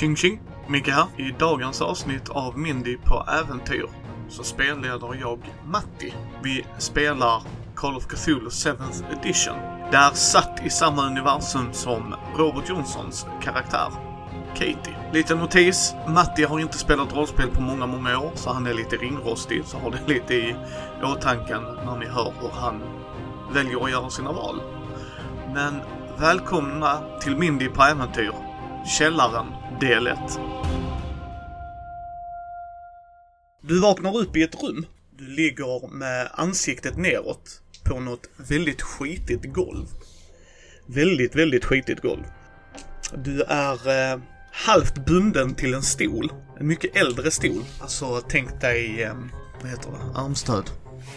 Tjing tjing! Micke här. I dagens avsnitt av Mindy på äventyr så spelleder jag Matti. Vi spelar Call of Cthulhu 7th edition. Det är satt i samma universum som Robert Johnsons karaktär. Katie. Liten notis. Matti har inte spelat rollspel på många, många år, så han är lite ringrostig. Så har det lite i åtanke när ni hör hur han väljer att göra sina val. Men välkomna till Mindy på äventyr. Källaren, del 1. Du vaknar upp i ett rum. Du ligger med ansiktet neråt på något väldigt skitigt golv. Väldigt, väldigt skitigt golv. Du är eh, halvt bunden till en stol. En mycket äldre stol. Alltså tänk dig, eh, vad heter det, armstöd.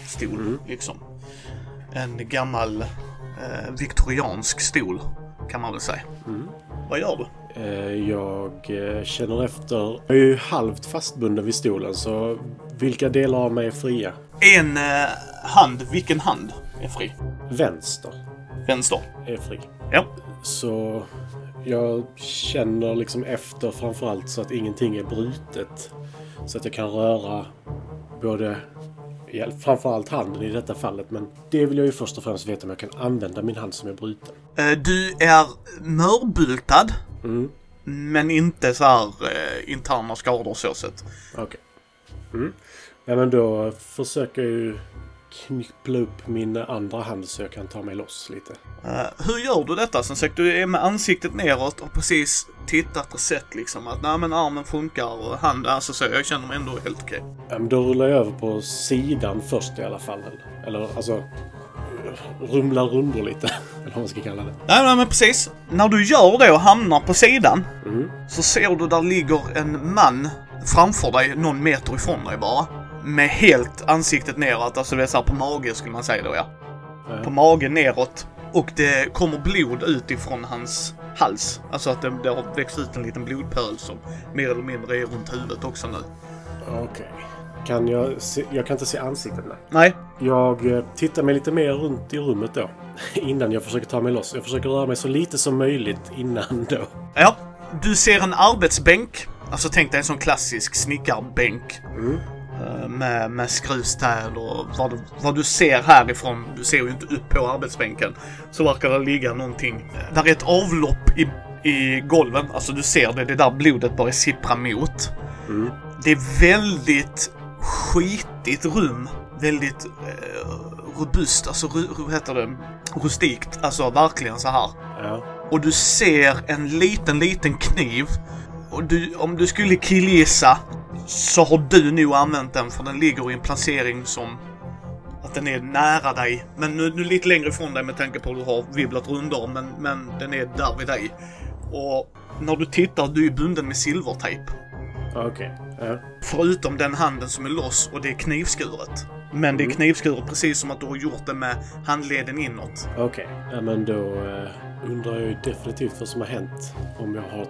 Stol, liksom. En gammal eh, viktoriansk stol, kan man väl säga. Vad gör du? Eh, Jag eh, känner efter. Jag är ju halvt fastbunden vid stolen så vilka delar av mig är fria? En eh, hand, vilken hand är fri? Vänster Vänster. är fri. Ja. Så jag känner liksom efter framförallt så att ingenting är brutet. Så att jag kan röra både, ja, framförallt handen i detta fallet. Men det vill jag ju först och främst veta om jag kan använda min hand som är bruten. Du är mörbultad, Mm. men inte så här eh, interna skador så sett. Okej. Mm. Ja men då försöker jag ju knyppla upp min andra hand så jag kan ta mig loss lite. Eh, hur gör du detta? Som sagt, du är med ansiktet neråt och precis tittat och sett liksom att nej men armen funkar och handen, alltså så. Jag känner mig ändå helt okej. Ja, men då rullar jag över på sidan först i alla fall. Eller alltså rumlar rundor lite. Eller vad man ska kalla det. Nej, nej men precis. När du gör det och hamnar på sidan Mm. så ser du där ligger en man framför dig, någon meter ifrån dig bara. Med helt ansiktet neråt, alltså det är så här på mage skulle man säga då ja. Ja. På magen neråt. Och det kommer blod ut ifrån hans hals. Alltså att det, det har växt ut en liten blodpöl som mer eller mindre är runt huvudet också nu. Okej. Kan jag se, Jag kan inte se ansiktet nej. Nej. Jag eh, tittar mig lite mer runt i rummet då. Innan jag försöker ta mig loss. Jag försöker röra mig så lite som möjligt innan då. Ja. Du ser en arbetsbänk. Alltså tänk dig en sån klassisk snickarbänk. Mm. Eh, Med, med skruvstäd och vad du, vad du ser härifrån, du ser ju inte upp på arbetsbänken, så verkar det ligga någonting. Där är ett avlopp i, i golven, alltså du ser det, det är där blodet börjar sippra mot. Mm. Det är väldigt skitigt rum. Väldigt eh, robust, alltså vad heter det? Rustikt, alltså verkligen så här. Ja. Och du ser en liten, liten kniv. Och du, om du skulle killgissa så har du nog använt den för den ligger i en placering som att den är nära dig. Men nu, nu lite längre ifrån dig med tanke på att du har vibblat rundor. Men, men den är där vid dig. Och när du tittar, du är bunden med silvertejp. Okej. Ja. Förutom den handen som är loss och det är knivskuret. Men det är knivskuret precis som att du har gjort det med handleden inåt. Okej. Ja men då eh, undrar jag ju definitivt vad som har hänt. Om jag har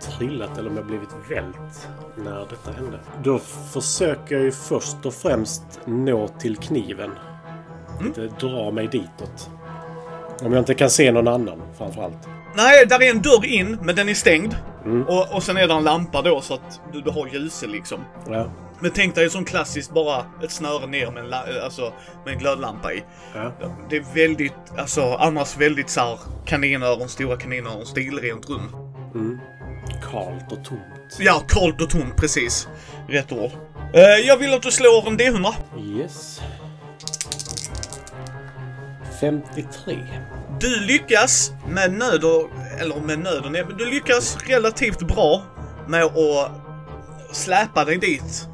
trillat eller om jag blivit vält när detta hände. Då försöker jag ju först och främst nå till kniven. Inte dra mig ditåt. Om jag inte kan se någon annan framförallt. Nej, där är en dörr in, men den är stängd. Mm. Och, och sen är det en lampa då så att du, du har ljus liksom. Ja. Men tänk dig som klassiskt bara ett snöre ner med en, alltså, med en glödlampa i. Ja. Det är väldigt, alltså annars väldigt såhär kaninöron, stora kaninöron, stilrent rum. Kalt och tomt. Ja, kallt och tomt, precis. Rätt ord. Eh, jag vill att du slår en D100. Yes. 53. Du lyckas med nöd och, eller med nöd och nöd, men du lyckas relativt bra med att släpa dig dit.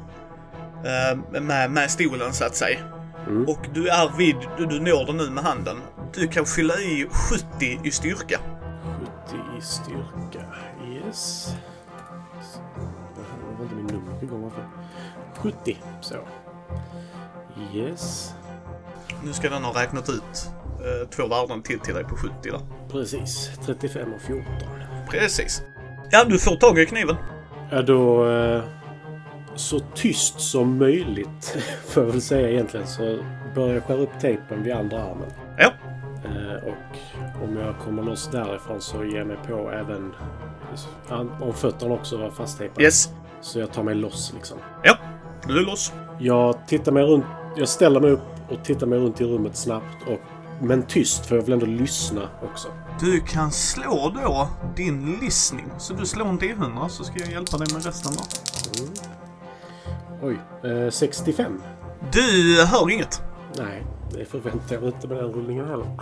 eh, med, med stolen så att säga. Mm. Och du är vid, du, du når den nu med handen. Du kan fylla i 70 i styrka. 70 i styrka. Yes. Det var inte min nummer igång varför. 70. Så. Yes. Nu ska den ha räknat ut eh, två värden till till dig på 70 där. Precis. 35 och 14. Precis. Ja, du får tag i kniven. Ja, då... Eh, så tyst som möjligt, får jag väl säga egentligen, så börjar jag skära upp tejpen vid andra armen. Ja. Eh, Och om jag kommer loss därifrån så ger jag mig på även om fötterna också var fasttejpade. Yes. Så jag tar mig loss liksom. Ja, du är loss. Jag tittar mig runt. Jag ställer mig upp och tittar mig runt i rummet snabbt. Och, men tyst, för jag vill ändå lyssna också. Du kan slå då din listning. Så du slår en D100 så ska jag hjälpa dig med resten då. Mm. Oj, eh, 65. Du hör inget. Nej, det förväntar jag mig inte med den rullningen heller.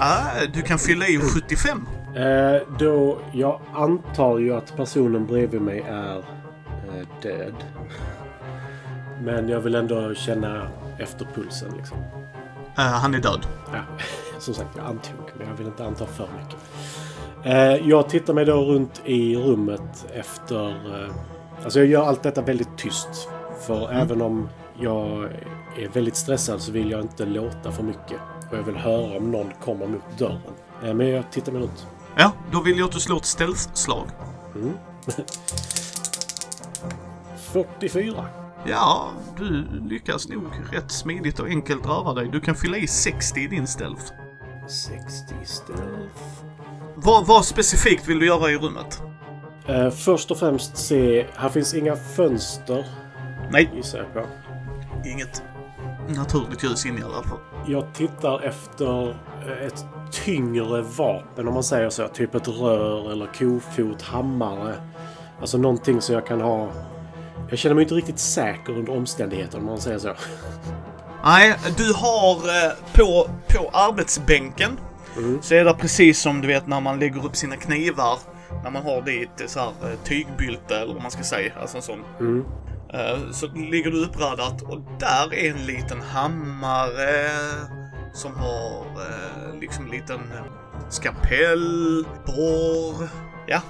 Ah, du kan fylla i 75. Eh, då, jag antar ju att personen bredvid mig är eh, död. Men jag vill ändå känna efter pulsen liksom. Uh, han är död. Ja, som sagt, jag antog, men jag vill inte anta för mycket. Eh, jag tittar mig då runt i rummet efter... Eh, alltså jag gör allt detta väldigt tyst. För mm. även om jag är väldigt stressad så vill jag inte låta för mycket. Och jag vill höra om någon kommer mot dörren. Eh, men jag tittar mig runt. Ja, då vill jag att du slår ett stealth-slag. Mm. 44. Ja, du lyckas nog rätt smidigt och enkelt röra dig. Du kan fylla i 60 i din stealth. 60 stealth. Vad, vad specifikt vill du göra i rummet? Uh, först och främst se... Här finns inga fönster. Nej. Gissar jag på. Inget naturligt ljus inne i alla fall. Jag tittar efter eh, ett tyngre vapen om man säger så. Typ ett rör eller kofot, hammare. Alltså någonting som jag kan ha jag känner mig inte riktigt säker under omständigheterna om man säger så. Nej, du har eh, på, på arbetsbänken mm. så är det precis som du vet när man lägger upp sina knivar. När man har dit så här eh, tygbylte eller vad man ska säga. Alltså en sån. Mm. Eh, så ligger du uppraddat och där är en liten hammare som har liksom en liten skapell, borr. Ja,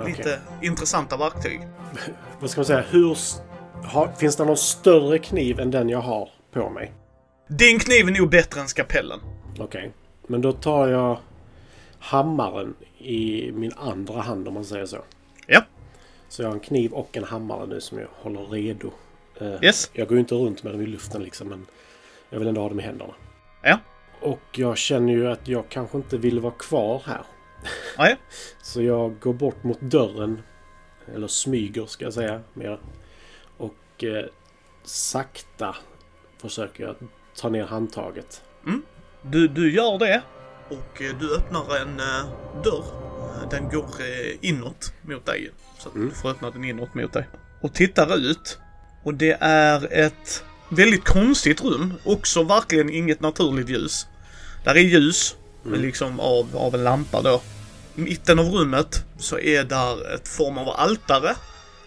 okay. lite intressanta verktyg. vad ska man säga, hur... Har, finns det någon större kniv än den jag har på mig? Din kniv är nog bättre än skapellen. Okej. Okay. Men då tar jag hammaren i min andra hand om man säger så. Ja. Så jag har en kniv och en hammare nu som jag håller redo. Uh, yes. Jag går ju inte runt med dem i luften liksom men jag vill ändå ha dem i händerna. Ja. Och jag känner ju att jag kanske inte vill vara kvar här. Nej. så jag går bort mot dörren eller smyger ska jag säga mer. Och eh, sakta försöker jag ta ner handtaget. Mm. Du, du gör det och eh, du öppnar en eh, dörr. Den går eh, inåt mot dig. Så mm. du får öppna den inåt mot dig. Och tittar ut. Och det är ett väldigt konstigt rum. Också verkligen inget naturligt ljus. Där är ljus, mm. liksom av, av en lampa då mitten av rummet så är där ett form av altare.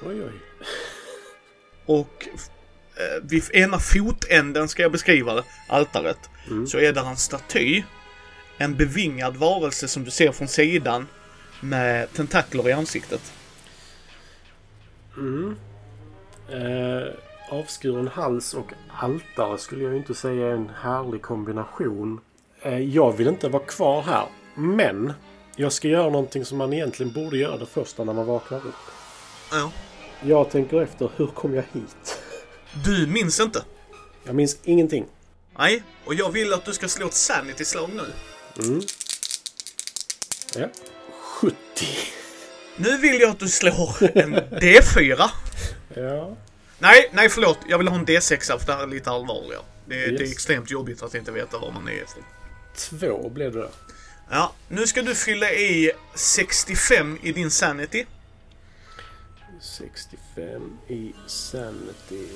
Oj, oj. Och eh, vid ena fotänden ska jag beskriva det, altaret, mm. så är där en staty. En bevingad varelse som du ser från sidan med tentakler i ansiktet. Mm. Eh, avskuren hals och altare skulle jag inte säga är en härlig kombination. Eh, jag vill inte vara kvar här, men jag ska göra någonting som man egentligen borde göra det första när man vaknar upp. Ja. Jag tänker efter, hur kom jag hit? Du minns inte? Jag minns ingenting. Nej, och jag vill att du ska slå ett sanity-slag nu. Mm. Ja. 70. Nu vill jag att du slår en D4. ja. Nej, nej förlåt. Jag vill ha en D6 för det här är lite allvarligare. Det, yes. det är extremt jobbigt att inte veta vad man är. Två blev det. Ja, nu ska du fylla i 65 i din Sanity. 65 i Sanity.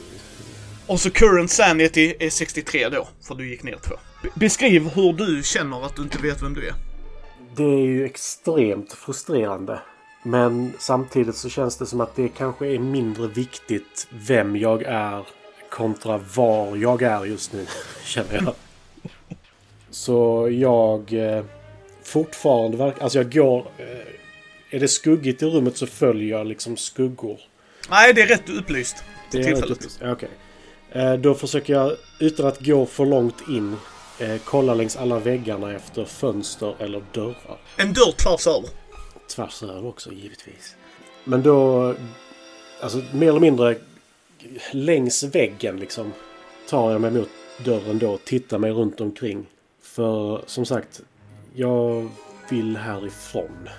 Och så current Sanity är 63 då, för du gick ner två. Beskriv hur du känner att du inte vet vem du är. Det är ju extremt frustrerande. Men samtidigt så känns det som att det kanske är mindre viktigt vem jag är kontra var jag är just nu, känner jag. Så jag eh, fortfarande verkar... Alltså jag går... Eh, är det skuggigt i rummet så följer jag liksom skuggor. Nej, det är rätt upplyst. Det är rätt upplyst. Okej. Okay. Eh, då försöker jag utan att gå för långt in eh, kolla längs alla väggarna efter fönster eller dörrar. En dörr tvärs över. Tvärs över också givetvis. Men då... Alltså mer eller mindre längs väggen liksom tar jag mig mot dörren då och tittar mig runt omkring. För som sagt, Jag vill härifrån.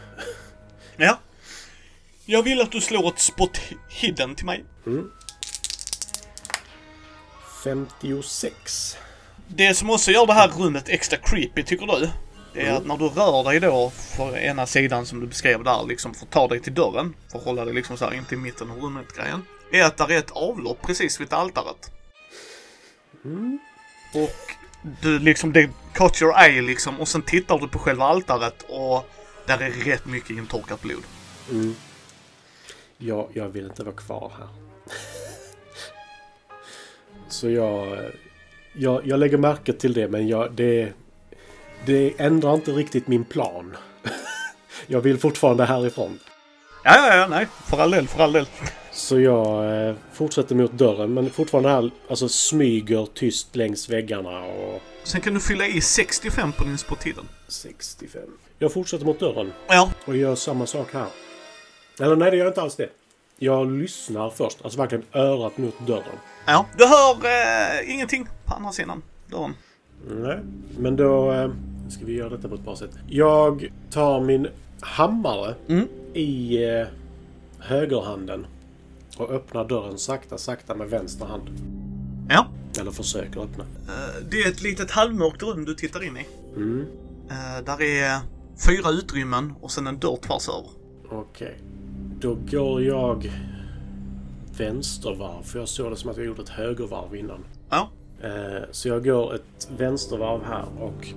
Ja. Jag vill att du slår ett spot hidden till mig. 56. Det som också gör det här rummet extra creepy, tycker du? Det är att när du rör dig då för ena sidan som du beskrev där, liksom för att ta dig till dörren, för att hålla dig liksom så här inte i mitten av rummet-grejen, är att där är ett avlopp precis vid altaret. Och du liksom, det caught your eye liksom, och sen tittar du på själva altaret och där är rätt mycket intorkat blod. Jag, jag vill inte vara kvar här. Så jag, jag... Jag lägger märke till det, men jag, det... Det ändrar inte riktigt min plan. Jag vill fortfarande härifrån. Ja, ja, ja, nej. För all del, för all del. Så jag eh, fortsätter mot dörren, men fortfarande här, alltså smyger tyst längs väggarna och... Sen kan du fylla i 65 på din spottiden. 65. Jag fortsätter mot dörren Ja. och gör samma sak här. Eller nej, det gör inte alls det. Jag lyssnar först, alltså verkligen örat mot dörren. Ja. Du hör eh, ingenting på andra sidan dörren. Nej, men då eh, ska vi göra detta på ett bra sätt. Jag tar min hammare Mm. i eh, högerhanden och öppnar dörren sakta, sakta med vänster hand. Ja. Eller försöker öppna. Eh, Det är ett litet halvmörkt rum du tittar in i. Mm. Eh, Där är fyra utrymmen och sen en dörr tvärs över. Okej. Då går jag vänstervarv. För jag såg det som att jag gjort ett högervarv innan. Ja. Eh, Så jag går ett vänstervarv här och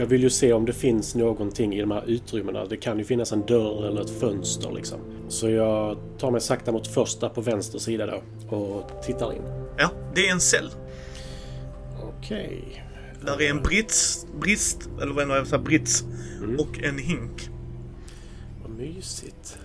jag vill ju se om det finns någonting i de här utrymmena. Det kan ju finnas en dörr eller ett fönster liksom. Så jag tar mig sakta mot första på vänster sida då och tittar in. Ja, det är en cell. Okej. Där är en brits, brist, eller vad jag säga, brits och en hink. Vad mysigt.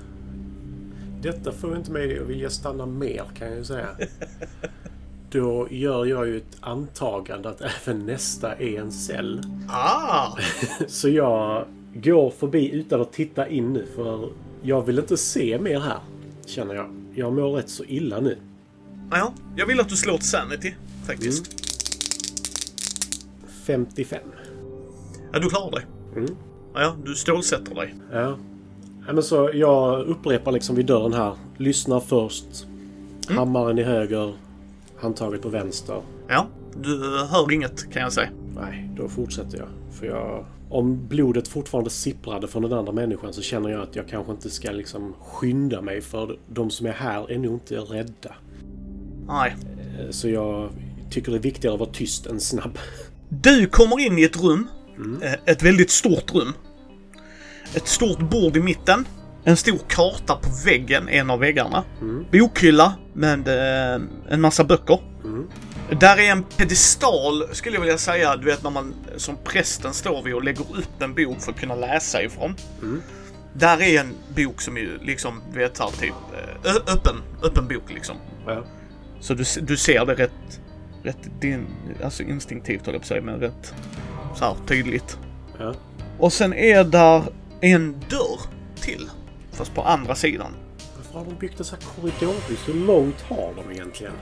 Detta får inte mig att vilja stanna mer kan jag ju säga. Då gör jag ju ett antagande att även nästa är en cell. Ah! Så jag går förbi utan att titta in nu för jag vill inte se mer här. Känner jag. Jag mår rätt så illa nu. Ja, jag vill att du slår ett sanity, faktiskt. 55. Ja, du klarar dig. Mm. Ja, du stålsätter dig. Ja. ja men så jag upprepar liksom vid dörren här. Lyssnar först. Hammaren i höger. Handtaget på vänster. Ja, du hör inget kan jag säga. Nej, då fortsätter jag. För jag... Om blodet fortfarande sipprade från den andra människan så känner jag att jag kanske inte ska liksom skynda mig för de som är här är nog inte rädda. Nej. Eh, Så jag tycker det är viktigare att vara tyst än snabb. Du kommer in i ett rum. Eh, Ett väldigt stort rum. Ett stort bord i mitten. En stor karta på väggen, en av väggarna. Bokhylla med eh, en massa böcker. Där är en pedestal, skulle jag vilja säga, du vet när man som prästen står vid och lägger upp en bok för att kunna läsa ifrån. Där är en bok som är liksom, du vet här typ, eh, öppen, öppen bok liksom. Ja. Så du, du ser det rätt, rätt din, alltså instinktivt höll jag på att säga, men rätt så här tydligt. Ja. Och sen är där en dörr till. Fast på andra sidan. Varför har de byggt en sån här korridorhus? Hur långt har de egentligen?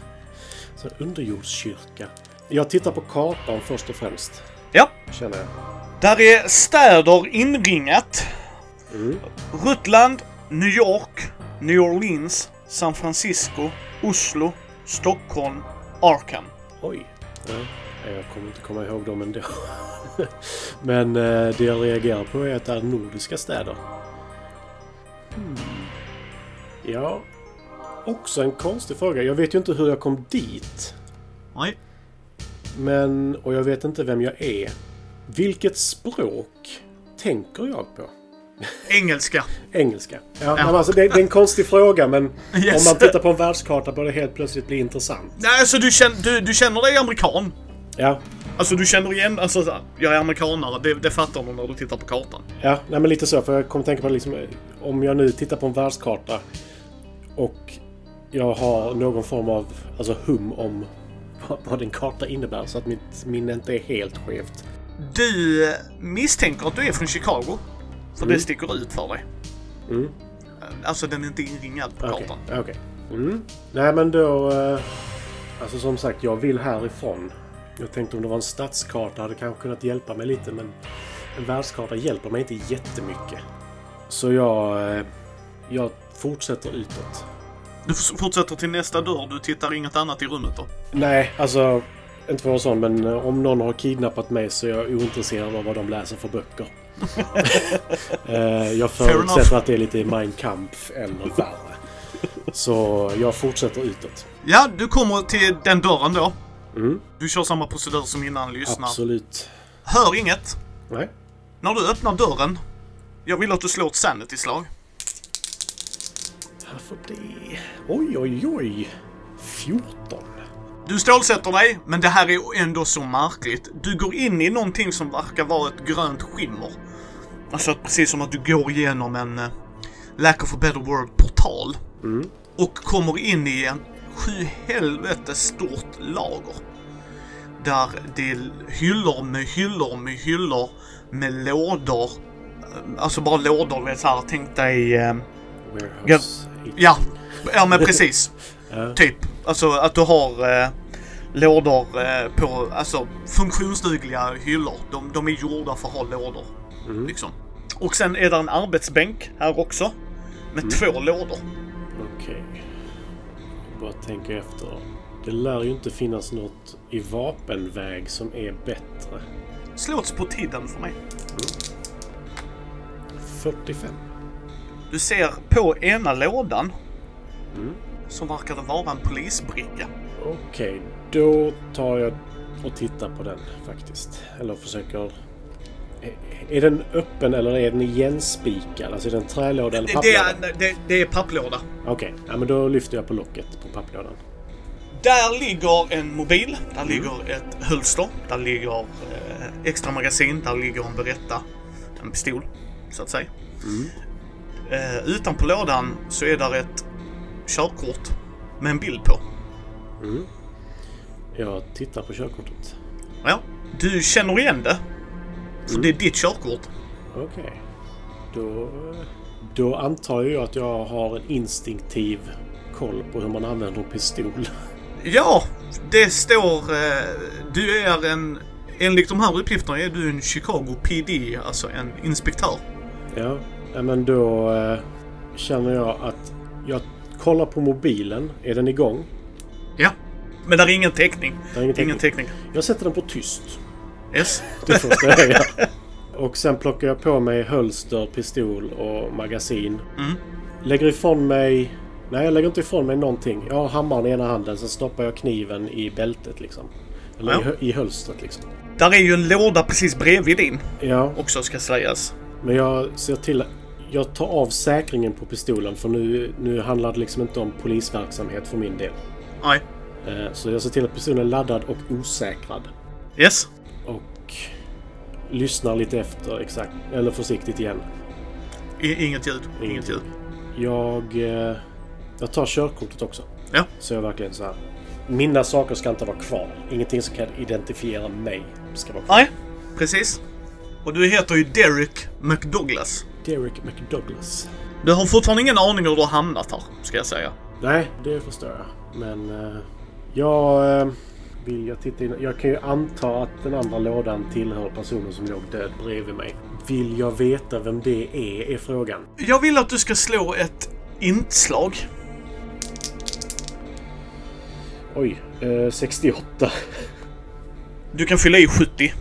Så en underjordskyrka. Jag tittar på kartan först och främst. Ja, Känner jag. där är städer inringat. Mm. Rutland, New York, New Orleans, San Francisco, Oslo, Stockholm, Arkham. Oj. Ja. Jag kommer inte komma ihåg dem ändå. Men eh, det jag reagerar på är att det är nordiska städer. Hmm. Ja. Också en konstig fråga. Jag vet ju inte hur jag kom dit. Nej. Men, och jag vet inte vem jag är. Vilket språk tänker jag på? Engelska. Engelska. Ja, men Alltså, det, det är en konstig fråga men Yes. om man tittar på en världskarta börjar det helt plötsligt bli intressant. Nej, alltså du känner, du, du känner dig amerikan. Ja, Alltså du känner igen, alltså jag är amerikanare, det, det fattar man när du tittar på kartan. ja nej, men lite så. För jag kommer tänka på liksom, om jag nu tittar på en världskarta och jag har någon form av alltså, hum om vad- en karta innebär så att mitt minne inte är helt skevt. Du misstänker att du är från Chicago. För det sticker ut för dig. Mm. Alltså den är inte inringad på Okej. kartan. okej. Mm. Nej men då... eh, Alltså som sagt, jag vill härifrån. Jag tänkte om det var en stadskarta hade kanske kunnat hjälpa mig lite men... en världskarta hjälper mig inte jättemycket. Så jag, eh, jag fortsätter utåt. Du fortsätter till nästa dörr. Du tittar inget annat i rummet då? Nej, alltså inte för att vara sån, men eh, om någon har kidnappat mig så är jag ointresserad av vad de läser för böcker. Eh, jag förutsätter att det är lite Mein Kampf eller värre. Så jag fortsätter utåt. Ja, du kommer till den dörren då. Mm, Du kör samma procedur som innan, lyssnar. absolut. Hör inget. Nej. När du öppnar dörren. Jag vill att du slår ett sanity-slag. Varför det? Oj, oj, oj. 14. Du stålsätter dig, men det här är ändå så märkligt. Du går in i någonting som verkar vara ett grönt skimmer. Alltså precis som att du går igenom en, eh, lack of a better word, portal. Mm. Och kommer in i en sju helvete stort lager. Där det är hyllor med hyllor med hyllor med lådor. Alltså bara lådor, du vet såhär, tänk dig... Eh, Warehouse. Ja, ja men precis. Typ. Alltså att du har eh, lådor eh, på, alltså funktionsdugliga hyllor. De, de är gjorda för att ha lådor. Mm. Liksom. Och sen är det en arbetsbänk här också. Med två lådor. Okej. Bara tänka efter. Det lär ju inte finnas något i vapenväg som är bättre. Slås på tiden för mig. 45. Du ser på ena lådan Mm. så verkar vara en polisbricka. Okej, då tar jag och tittar på den faktiskt. Eller försöker... Är- den öppen eller är den igenspikad? Alltså är det en trälåda eller papplåda? det, är, det, det är papplåda. Okej, ja, men då lyfter jag på locket på papplådan. Där ligger en mobil, där ligger ett hölster, där ligger eh, extra magasin, där ligger en beretta, en pistol, så att säga. Eh, utanpå lådan så är där ett körkort med en bild på. Jag tittar på körkortet. Ja, du känner igen det. För det är ditt körkort. Okej. Då, då antar jag att jag har en instinktiv koll på hur man använder en pistol. Ja, det står... Eh, du är en... Enligt de här uppgifterna är du en Chicago PD, alltså en inspektör. Ja, ja, men då eh, känner jag att jag kollar på mobilen. Är den igång? Ja. Men där är ingen täckning. Är ingen Ingen täckning. täckning. Jag sätter den på tyst. Yes. Det första jag gör. Och sen plockar jag på mig hölster, pistol och magasin. Mm. Lägger ifrån mig... Nej, jag lägger inte ifrån mig någonting. Jag har hammaren i ena handen, sen stoppar jag kniven i bältet liksom. Eller Ja. i, i hölstret liksom. Där är ju en låda precis bredvid din Ja, också ska sägas. men jag ser till... Jag tar av säkringen på pistolen för nu, nu handlar det liksom inte om polisverksamhet för min del. Nej. Eh, Så jag ser till att pistolen är laddad och osäkrad. Yes. Och lyssnar lite efter exakt, eller försiktigt igen. I, inget ljud. Inget ljud. Jag, eh, jag tar körkortet också. Ja. Så jag verkligen så här. Mina saker ska inte vara kvar. Ingenting som kan identifiera mig ska vara kvar. Nej, precis. Och du heter ju Derek McDouglas. Derek McDouglas. Du har fortfarande ingen aning hur du har hamnat här, ska jag säga. Nej, det förstår jag. Men eh, jag eh, vill jag titta in. Jag kan ju anta att den andra lådan tillhör personen som låg död bredvid mig. Vill jag veta vem det är, är frågan. Jag vill att du ska slå ett intslag. Oj, eh, 68. Du kan fylla i 70. Okej,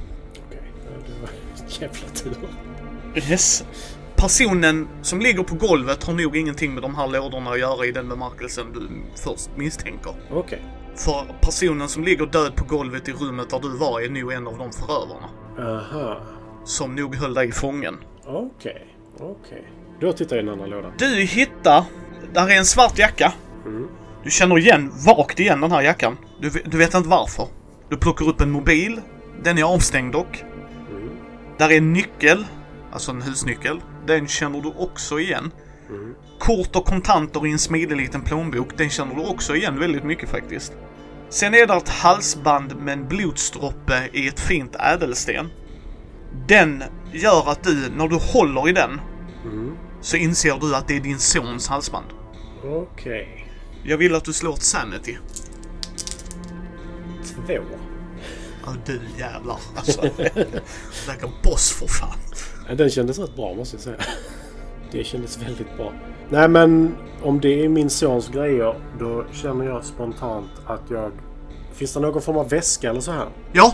ja, det var jävla tur. Yes. Personen som ligger på golvet har nog ingenting med de här lådorna att göra i den bemärkelsen du först misstänker. Okej. För personen som ligger död på golvet i rummet där du var är nog en av de förövarna. Aha. Som nog höll dig fången. Okej, okej. Då tittar jag i den andra lådan. Du hittar... Där är en svart jacka. Du känner igen, vagt igen den här jackan. Du, du vet inte varför. Du plockar upp en mobil. Den är avstängd dock. Där är en nyckel. Alltså en husnyckel. Den känner du också igen. Kort och kontanter i en smidig liten plånbok. Den känner du också igen väldigt mycket faktiskt. Sen är det ett halsband med en blodsdroppe i ett fint ädelsten. Den gör att du, när du håller i den, så inser du att det är din sons halsband. Okej. Jag vill att du slår ett sanity. Två. Ja, du jävlar. Alltså, lägger boss för fan. Den kändes rätt bra måste jag säga. Det kändes väldigt bra. Nej men om det är min sons grejer då känner jag spontant att jag... Finns det någon form av väska eller så här? Ja,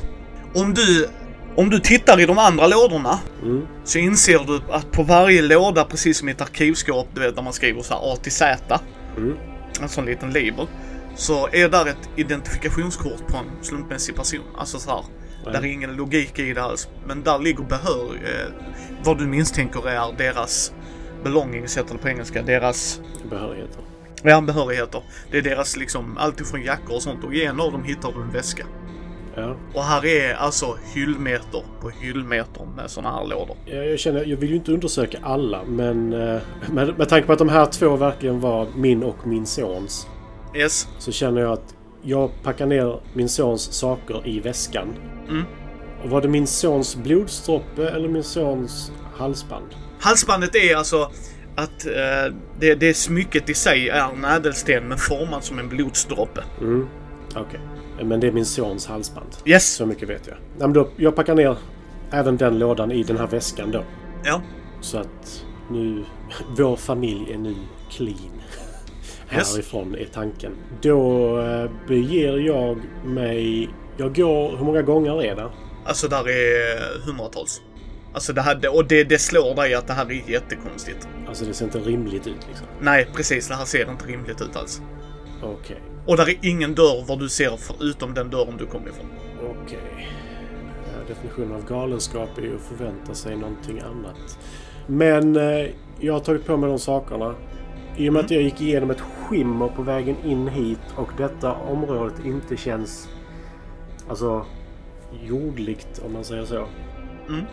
om du, om du tittar i de andra lådorna Mm. så inser du att på varje låda, precis som i ett arkivskåp, du vet när man skriver så här A till Z, Mm. en sån liten label, så är där ett identifikationskort på en slumpmässig person. Alltså så här, Ja. där är ingen logik i det alls. Men där ligger behör, eh, vad du misstänker är deras belongings, heter det på engelska, deras Behörigheter. ja, behörigheter. Det är deras liksom, allt ifrån jackor och sånt och i en av dem hittar du en väska. Ja. Och här är alltså hyllmeter på hyllmeter med såna här lådor. Jag, jag känner, jag vill ju inte undersöka alla men eh, med, med tanke på att de här två verkligen var min och min sons Yes. så känner jag att jag packar ner min sons saker i väskan. Mm. Och var det min sons blodsdroppe eller min sons halsband? Halsbandet är alltså att eh, det, det smycket i sig är en ädelsten men formad som en blodsdroppe. Mm. Okej. Men det är min sons halsband. Yes. Så mycket vet jag. Nej, men då, jag packar ner även den lådan i den här väskan då. Ja. Så att nu... Vår familj är nu clean. Yes. Härifrån är tanken. Då eh, beger jag mig... Jag går... Hur många gånger är det? Alltså där är hundratals. Alltså det här, och det, det slår dig att det här är jättekonstigt. Alltså det ser inte rimligt ut liksom. Nej, precis. Det här ser inte rimligt ut alls. Okej. Och där är ingen dörr vad du ser förutom den dörren du kom ifrån. Okej. Ja, definitionen av galenskap är ju att förvänta sig någonting annat. Men eh, jag har tagit på mig de sakerna. I och med att jag gick igenom ett skimmer på vägen in hit och detta området inte känns alltså jordligt om man säger så. Mm.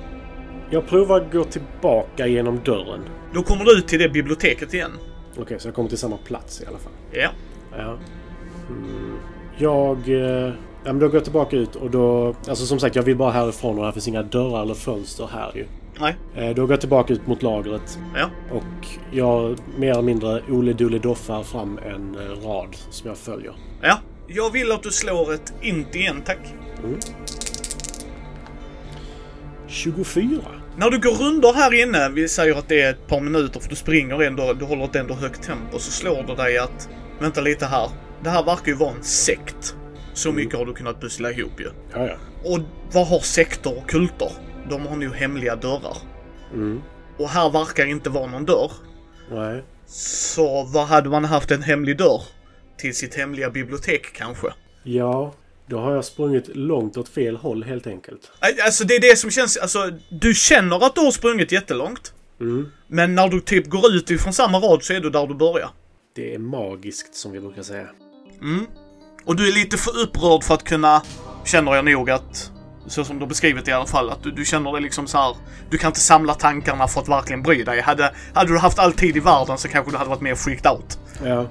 Jag provar att gå tillbaka genom dörren. Då kommer du ut till det biblioteket igen. Okej, så jag kommer till samma plats i alla fall. Ja. Ja. Mm. Jag... Eh, ja, men då går jag tillbaka ut och då... Alltså som sagt, jag vill bara härifrån och här finns inga dörrar eller fönster här ju. Nej. Då går jag tillbaka ut mot lagret Ja. och jag mer eller mindre Ole Dole doffar fram en eh, rad som jag följer. Ja. Jag vill att du slår ett int igen, tack. 24. När du går runder här inne, vi säger att det är ett par minuter för du springer ändå, du håller ett ändå högt tempo, så slår det dig att, vänta lite här, det här verkar ju vara en sekt. Så mycket har du kunnat pussla ihop ju. Ja, ja. Och vad har sekter och kulter? De har nog hemliga dörrar. Mm. Och här verkar inte vara någon dörr. Nej. Så vad hade man haft en hemlig dörr? Till sitt hemliga bibliotek kanske? Ja, då har jag sprungit långt åt fel håll helt enkelt. Alltså det är det som känns, alltså du känner att du har sprungit jättelångt. Mm. Men när du typ går ut ifrån samma rad så är du där du börjar. Det är magiskt som vi brukar säga. Mm. Och du är lite för upprörd för att kunna, känner jag nog att, så som du beskrivit i alla fall, att du, du känner dig liksom så här. Du kan inte samla tankarna för att verkligen bry dig. Hade, hade du haft all tid i världen så kanske du hade varit mer freaked out. Ja.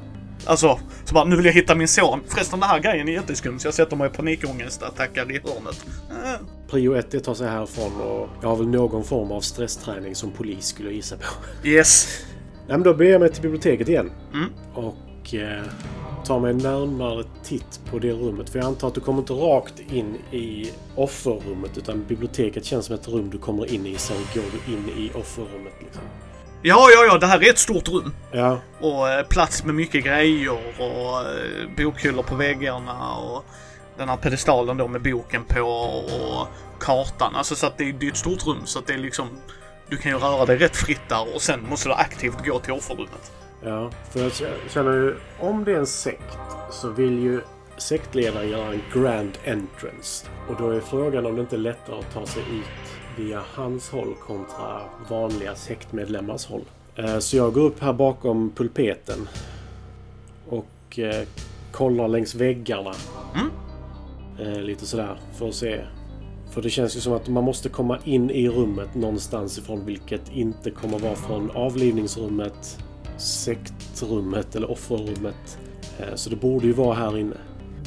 Alltså, så bara nu vill jag hitta min son. Förresten den här grejen är jätteskum så jag sätter mig i panikångestattacker i hörnet. Äh. Prio ett är att ta sig härifrån och jag har väl någon form av stressträning som polis skulle jag gissa på. Yes. Nej, men då beger jag mig till biblioteket igen. Mm. Och eh, tar mig en närmare titt på det rummet. För jag antar att du kommer inte rakt in i offerrummet utan biblioteket känns som ett rum du kommer in i. Sen går du in i offerrummet. Liksom. Ja, ja, ja, det här är ett stort rum. Ja, Och eh, plats med mycket grejer och eh, bokhyllor på väggarna och den här pedestalen då med boken på och kartan. Alltså så att det, det är ett stort rum så att det är liksom... Du kan ju röra dig rätt fritt där och sen måste du aktivt gå till offerrummet. Ja. För jag känner ju, om det är en sekt så vill ju sektledaren göra en grand entrance. Och då är frågan om det inte är lättare att ta sig ut via hans håll kontra vanliga sektmedlemmars håll. Eh, Så jag går upp här bakom pulpeten och eh, kollar längs väggarna. Mm. Eh, Lite sådär för att se. För det känns ju som att man måste komma in i rummet någonstans ifrån vilket inte kommer vara från avlivningsrummet, sektrummet eller offerrummet. Eh, Så det borde ju vara här inne.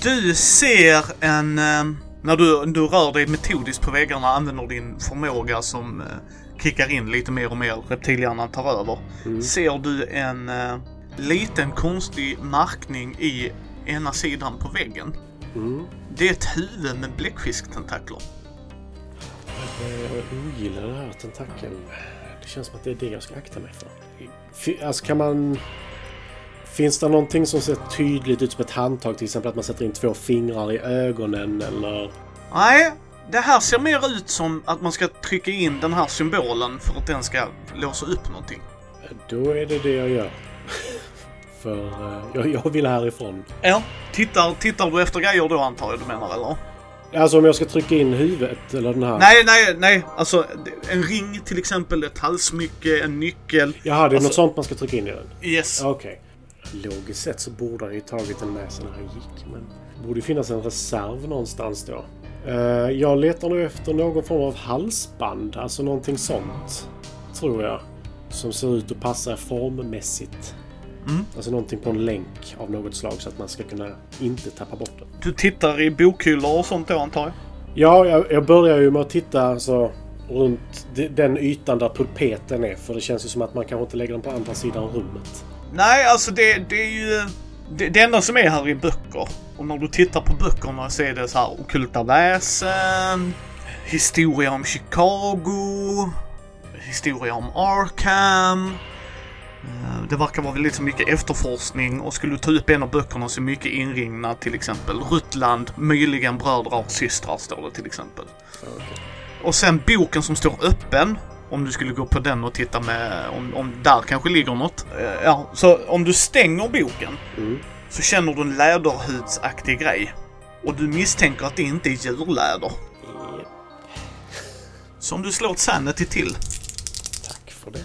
Du ser en... Eh, när du, du rör dig metodiskt på väggarna använder din förmåga som eh, kickar in lite mer och mer. Reptilhjärnan tar över. Ser du en eh, liten konstig markning i ena sidan på väggen. Mm. Det är ett huvud med bläckfisktentakler. Jag ogillar det här tentakel. Det känns som att det är det jag ska akta mig för. Alltså kan man... Finns det någonting som ser tydligt ut som ett handtag? Till exempel att man sätter in två fingrar i ögonen eller... Nej, det här ser mer ut som att man ska trycka in den här symbolen för att den ska låsa upp någonting. Då är det det jag gör. för eh, jag, jag vill härifrån. Ja. Tittar, tittar du efter grejer då antar jag du menar eller? Alltså om jag ska trycka in huvudet eller den här... Nej, nej, nej. Alltså en ring till exempel, ett halssmycke, en nyckel. Jaha, det är Alltså- något sånt man ska trycka in i den? Yes. Okej. Logiskt sett så borde han ju tagit den med sig när han gick. Men det borde ju finnas en reserv någonstans då. Eh, jag letar nu efter någon form av halsband. Alltså någonting sånt. Tror jag. Som ser ut att passa formmässigt. Mm. Alltså någonting på en länk av något slag så att man ska kunna inte tappa bort den. Du tittar i bokhyllor och sånt då antar jag? Ja, jag, jag börjar ju med att titta alltså, runt de- den ytan där pulpeten är. För det känns ju som att man kanske inte lägger den på andra sidan rummet. Nej, alltså det, det är ju... Det, det enda som är här är böcker. Och när du tittar på böckerna så är det så här okulta väsen, historia om Chicago, historia om Arkham. Eh, Det verkar vara väldigt så mycket efterforskning och skulle du ta upp en av böckerna så är mycket inringnat till exempel. Rutland, möjligen bröder och systrar står det till exempel. Okej. Och sen boken som står öppen. Om du skulle gå på den och titta med om, om där kanske ligger något. Eh, Ja, så om du stänger boken Mm. så känner du en läderhudsaktig grej. Och du misstänker att det inte är djurläder. Japp, Så om du slår ett sanity till. Tack för det.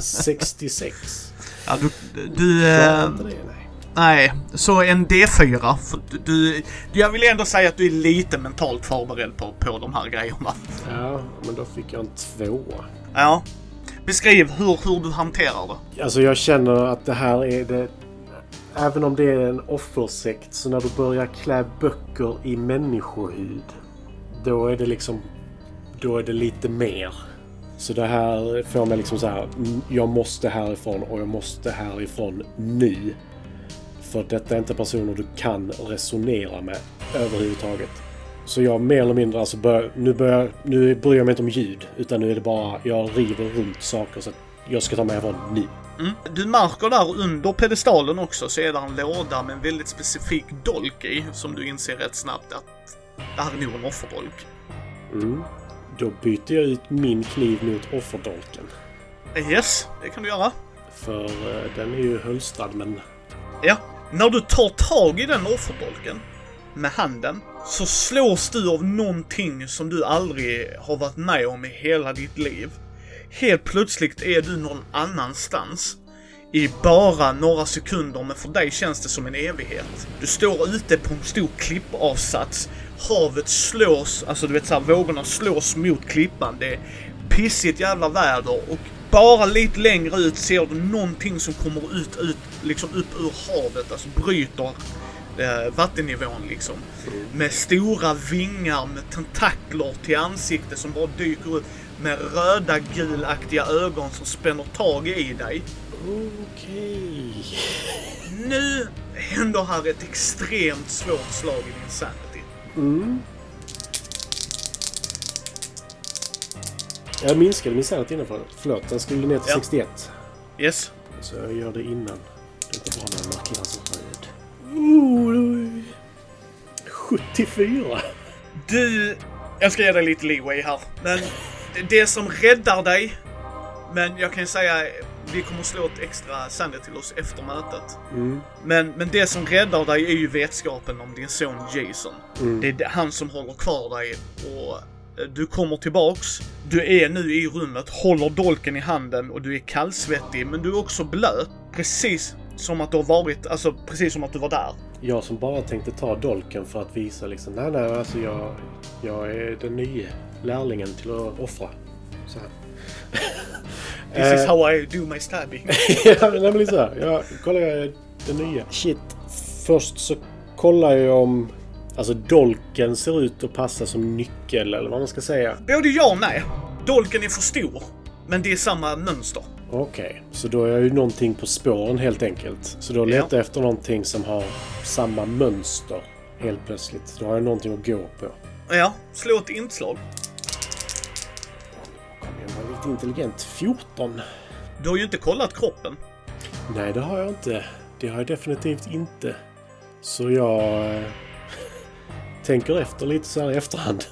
66. Ja, du... du eh? Nej. så en D4. För du, du, jag vill ändå säga att du är lite mentalt förberedd på, på de här grejerna. Ja, men då fick jag en tvåa. Ja. Beskriv hur, hur du hanterar det. Alltså jag känner att det här är det... Även om det är en offersekt så när du börjar klä böcker i människohud. Då är det liksom... Då är det lite mer. Så det här får mig liksom så här. mm, Jag måste härifrån och jag måste härifrån nu. För detta är inte personer du kan resonera med överhuvudtaget. Så jag mer eller mindre alltså bör, nu, börjar, nu bryr jag mig inte om ljud. Utan nu är det bara jag river runt saker så att jag ska ta mig härifrån nu. Mm. Du märker där under pedestalen också så är det en låda med en väldigt specifik dolk i som du inser rätt snabbt att det här är nog en offerdolk. Mm. Då byter jag ut min kniv mot offerdolken. Yes, det kan du göra. För eh, den är ju hölstrad men... Ja. När du tar tag i den offerdolken med handen så slås du av någonting som du aldrig har varit med om i hela ditt liv. Helt plötsligt är du någon annanstans. I bara några sekunder, men för dig känns det som en evighet. Du står ute på en stor klippavsats. Havet slås, alltså du vet såhär, vågorna slås mot klippan. Det är pissigt jävla väder och bara lite längre ut ser du någonting som kommer ut, ut, liksom upp ur havet, alltså bryter eh, vattennivån liksom. Med stora vingar, med tentakler till ansikte som bara dyker upp. Med röda gulaktiga ögon som spänner tag i dig. Okej. Nu händer här ett extremt svårt slag i din sanity. Mm. Jag minskade min sanity innan för Förlåt, den skulle ner till Ja. 61. Yes. Så jag gör det innan. Det är inte bra när jag markerar så röd. Oh, 74. Du, jag ska ge dig lite leeway här. Men det- det som räddar dig, men jag kan ju säga, vi kommer slå ett extra sanity till oss efter mötet. Mm. Men, men det som räddar dig är ju vetskapen om din son Jason. Mm. Det är han som håller kvar dig och eh, du kommer tillbaks. Du är nu i rummet, håller dolken i handen och du är kallsvettig men du är också blöt. Precis som att du har varit, alltså precis som att du var där. Jag som bara tänkte ta dolken för att visa liksom, nej nej alltså jag, jag är den nya lärlingen till att offra. Så här. This is Eh, how I do my stabbing. ja, nej, men så här. Jag kollar den nya. Shit. Först så kollar jag om alltså dolken ser ut att passa som nyckel eller vad man ska säga. Både ja och nej. Dolken är för stor. Men det är samma mönster. Okej, så då är jag ju någonting på spåren helt enkelt. Så då letar jag efter någonting som har samma mönster. Helt plötsligt. Då har jag någonting att gå på. Ja, slå ett inslag. Lite intelligent. 14. Du har ju inte kollat kroppen. Nej, det har jag inte. Det har jag definitivt inte. Så jag eh, tänker efter lite så här i efterhand.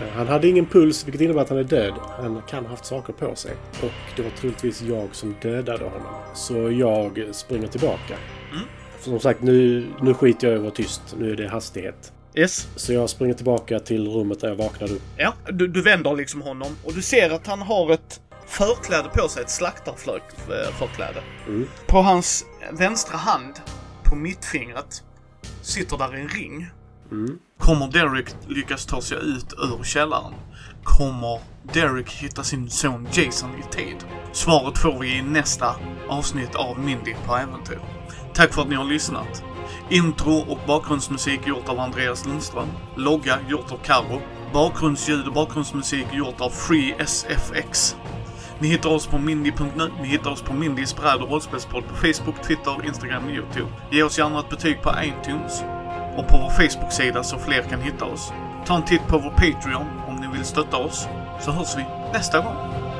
Eh, Han hade ingen puls, vilket innebär att han är död. Han kan ha haft saker på sig. Och det var troligtvis jag som dödade honom. Så jag springer tillbaka. Mm. För som sagt, nu, nu skiter jag i att vara tyst. Nu är det hastighet. Yes. Så jag springer tillbaka till rummet där jag vaknade upp. Ja, du, du vänder liksom honom och du ser att han har ett förkläde på sig, ett slaktarförkläde. Mm. På hans vänstra hand, på mittfingret, sitter där en ring. Mm. Kommer Derek lyckas ta sig ut ur källaren? Kommer Derek hitta sin son Jason i tid? Svaret får vi i nästa avsnitt av Mindy på äventyr. Tack för att ni har lyssnat. Intro och bakgrundsmusik gjort av Andreas Lundström. Logga gjort av Karo. Bakgrundsljud och bakgrundsmusik gjort av FreeSFX. Ni hittar oss på mindy.nu, ni hittar oss på Mindys bräd och rollspelspodd på Facebook, Twitter, Instagram och Youtube. Ge oss gärna ett betyg på iTunes och på vår Facebook-sida så fler kan hitta oss. Ta en titt på vår Patreon om ni vill stötta oss, så hörs vi nästa gång.